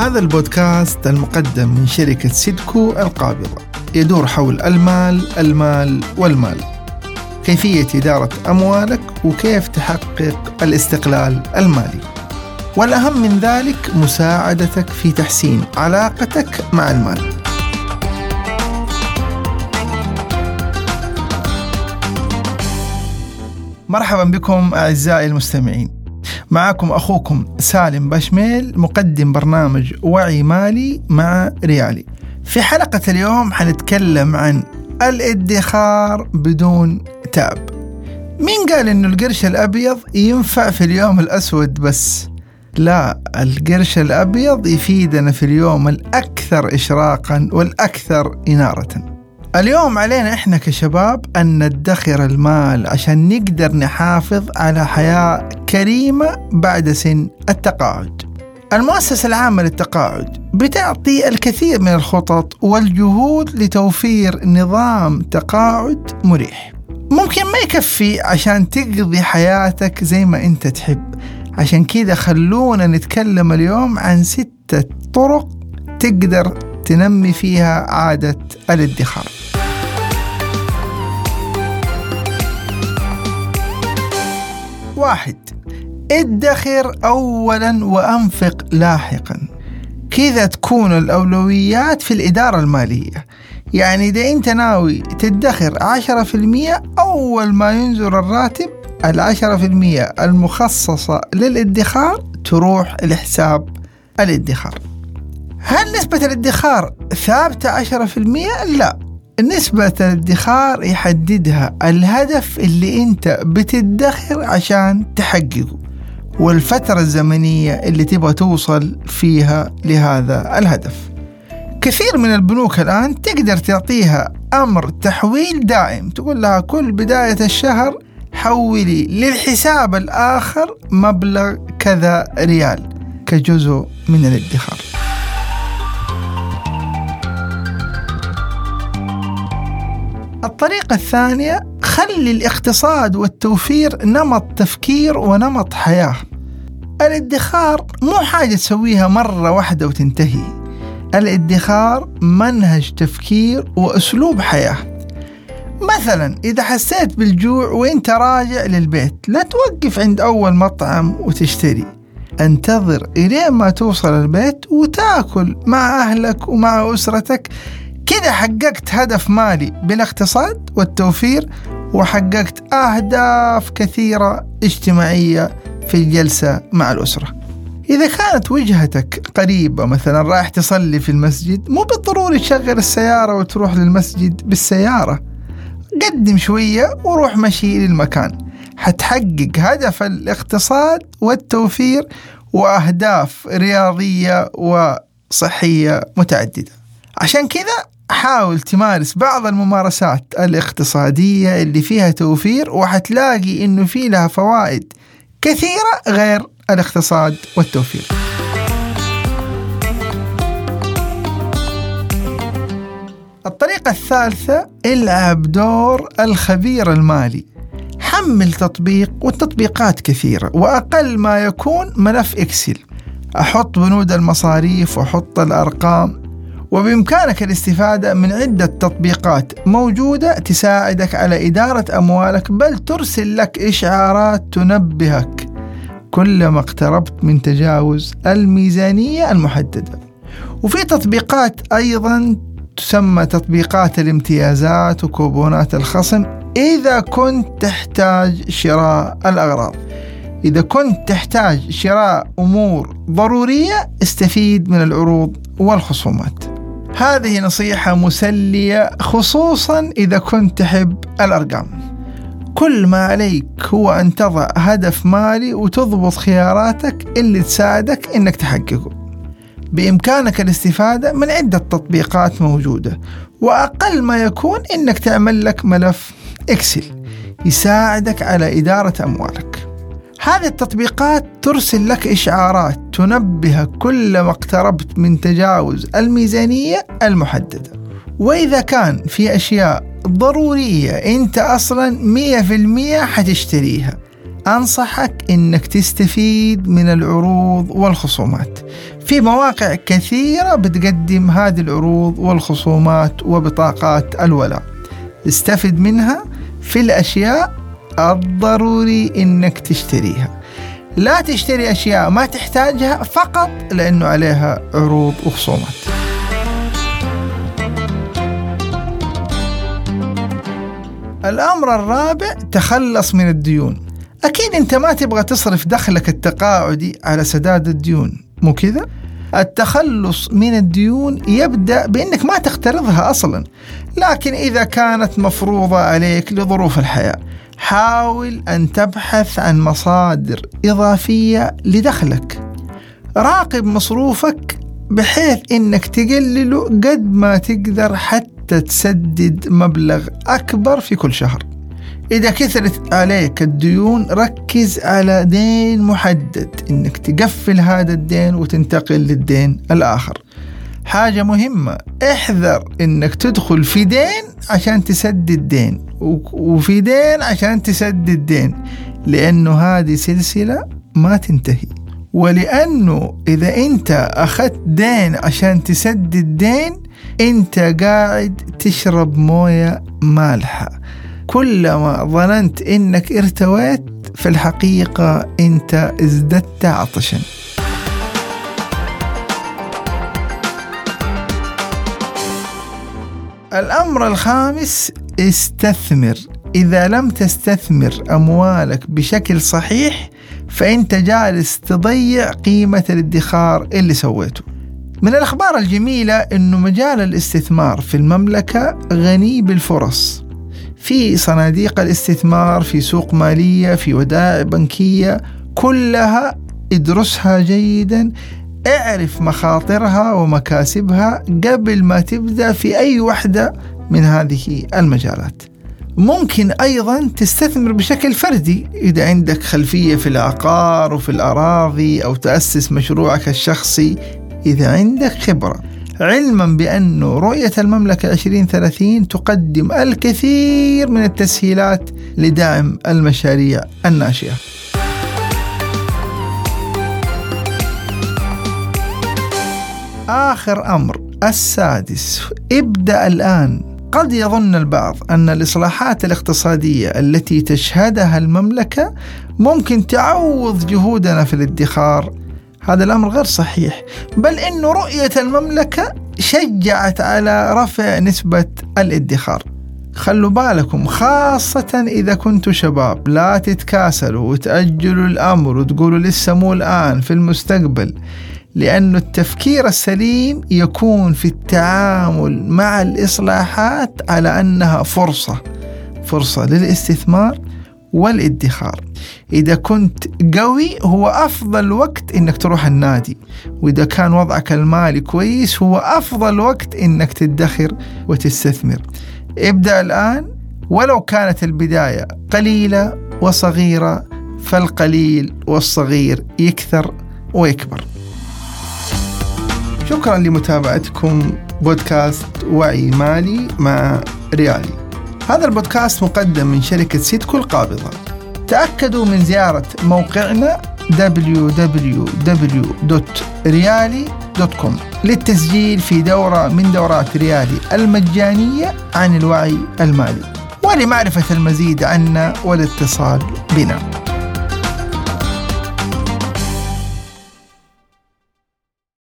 هذا البودكاست المقدم من شركة سيدكو القابضة. يدور حول المال المال والمال. كيفية إدارة أموالك وكيف تحقق الاستقلال المالي. والأهم من ذلك مساعدتك في تحسين علاقتك مع المال. مرحبا بكم أعزائي المستمعين. معكم أخوكم سالم بشميل مقدم برنامج وعي مالي مع ريالي. في حلقة اليوم حنتكلم عن الادخار بدون تاب. مين قال إنه القرش الأبيض ينفع في اليوم الأسود بس؟ لا القرش الأبيض يفيدنا في اليوم الأكثر اشراقا والأكثر إنارة. اليوم علينا إحنا كشباب أن ندخر المال عشان نقدر نحافظ على حياة كريمة بعد سن التقاعد. المؤسسة العامة للتقاعد بتعطي الكثير من الخطط والجهود لتوفير نظام تقاعد مريح. ممكن ما يكفي عشان تقضي حياتك زي ما أنت تحب. عشان كذا خلونا نتكلم اليوم عن ستة طرق تقدر تنمي فيها عادة الادخار. واحد ادخر أولا وأنفق لاحقا. كذا تكون الأولويات في الإدارة المالية. يعني إذا أنت ناوي تدخر عشرة في المية أول ما ينزل الراتب العشرة في المية المخصصة للادخار تروح لحساب الادخار. هل نسبة الادخار ثابتة عشرة في المية؟ لا. نسبة الادخار يحددها الهدف اللي انت بتدخر عشان تحققه والفترة الزمنية اللي تبغى توصل فيها لهذا الهدف. كثير من البنوك الآن تقدر تعطيها أمر تحويل دائم تقول لها كل بداية الشهر حولي للحساب الآخر مبلغ كذا ريال كجزء من الادخار. الطريقة الثانية خلي الاقتصاد والتوفير نمط تفكير ونمط حياة. الادخار مو حاجة تسويها مرة واحدة وتنتهي. الادخار منهج تفكير وأسلوب حياة. مثلا إذا حسيت بالجوع وإنت راجع للبيت لا توقف عند أول مطعم وتشتري. انتظر إلين ما توصل البيت وتاكل مع أهلك ومع أسرتك. كذا حققت هدف مالي بالاقتصاد والتوفير وحققت أهداف كثيرة اجتماعية في الجلسة مع الأسرة. إذا كانت وجهتك قريبة مثلا رايح تصلي في المسجد مو بالضروري تشغل السيارة وتروح للمسجد بالسيارة. قدم شوية وروح مشي للمكان. حتحقق هدف الاقتصاد والتوفير وأهداف رياضية وصحية متعددة. عشان كذا حاول تمارس بعض الممارسات الاقتصادية اللي فيها توفير وحتلاقي إنه في لها فوائد كثيرة غير الاقتصاد والتوفير. الطريقة الثالثة العب دور الخبير المالي. حمل تطبيق والتطبيقات كثيرة وأقل ما يكون ملف إكسل. أحط بنود المصاريف وأحط الأرقام. وبإمكانك الاستفادة من عدة تطبيقات موجودة تساعدك على إدارة أموالك بل ترسل لك إشعارات تنبهك كلما اقتربت من تجاوز الميزانية المحددة. وفي تطبيقات أيضا تسمى تطبيقات الامتيازات وكوبونات الخصم إذا كنت تحتاج شراء الأغراض. إذا كنت تحتاج شراء أمور ضرورية استفيد من العروض والخصومات. هذه نصيحة مسلية خصوصا إذا كنت تحب الأرقام. كل ما عليك هو أن تضع هدف مالي وتضبط خياراتك اللي تساعدك إنك تحققه. بإمكانك الاستفادة من عدة تطبيقات موجودة وأقل ما يكون إنك تعمل لك ملف إكسل يساعدك على إدارة أموالك. هذه التطبيقات ترسل لك إشعارات تنبهك كلما اقتربت من تجاوز الميزانية المحددة. وإذا كان في أشياء ضرورية أنت أصلا مية في المية حتشتريها أنصحك أنك تستفيد من العروض والخصومات. في مواقع كثيرة بتقدم هذه العروض والخصومات وبطاقات الولاء. استفد منها في الأشياء الضروري أنك تشتريها. لا تشتري أشياء ما تحتاجها فقط لأنه عليها عروض وخصومات. الأمر الرابع تخلص من الديون. أكيد أنت ما تبغى تصرف دخلك التقاعدي على سداد الديون مو كذا؟ التخلص من الديون يبدأ بأنك ما تقترضها أصلا. لكن إذا كانت مفروضة عليك لظروف الحياة حاول أن تبحث عن مصادر إضافية لدخلك. راقب مصروفك بحيث أنك تقلله قد ما تقدر حتى تسدد مبلغ أكبر في كل شهر. إذا كثرت عليك الديون ركز على دين محدد إنك تقفل هذا الدين وتنتقل للدين الآخر. حاجة مهمة احذر إنك تدخل في دين عشان تسدد دين وفي دين عشان تسدد دين لأنه هذه سلسلة ما تنتهي. ولأنه إذا أنت أخذت دين عشان تسدد دين أنت قاعد تشرب موية مالحة. كلما ظننت إنك ارتويت في الحقيقة أنت ازددت عطشا. الأمر الخامس استثمر. إذا لم تستثمر أموالك بشكل صحيح فانت جالس تضيع قيمة الادخار اللي سويته. من الأخبار الجميلة إنه مجال الاستثمار في المملكة غني بالفرص. في صناديق الاستثمار في سوق مالية في ودائع بنكية كلها ادرسها جيدا اعرف مخاطرها ومكاسبها قبل ما تبدأ في أي وحدة من هذه المجالات. ممكن أيضا تستثمر بشكل فردي إذا عندك خلفية في العقار وفي الأراضي أو تأسس مشروعك الشخصي إذا عندك خبرة. علما بأن رؤية المملكة 2030 تقدم الكثير من التسهيلات لدعم المشاريع الناشئة. آخر أمر السادس. ابدأ الآن. قد يظن البعض أن الإصلاحات الاقتصادية التي تشهدها المملكة ممكن تعوض جهودنا في الادخار هذا الأمر غير صحيح. بل أن رؤية المملكة شجعت على رفع نسبة الادخار. خلوا بالكم خاصة إذا كنتوا شباب لا تتكاسلوا وتأجلوا الأمر وتقولوا لسه مو الآن في المستقبل لأن التفكير السليم يكون في التعامل مع الإصلاحات على أنها فرصة. فرصة للاستثمار والادخار. إذا كنت قوي هو أفضل وقت إنك تروح النادي. وإذا كان وضعك المالي كويس هو أفضل وقت إنك تدخر وتستثمر. ابدأ الآن. ولو كانت البداية قليلة وصغيرة فالقليل والصغير يكثر ويكبر. شكرا لمتابعتكم بودكاست وعي مالي مع ريالي. هذا البودكاست مقدم من شركة سيدكو القابضة تأكدوا من زيارة موقعنا www.riali.com للتسجيل في دورة من دورات ريالي المجانية عن الوعي المالي. ولمعرفة المزيد عنا والاتصال بنا.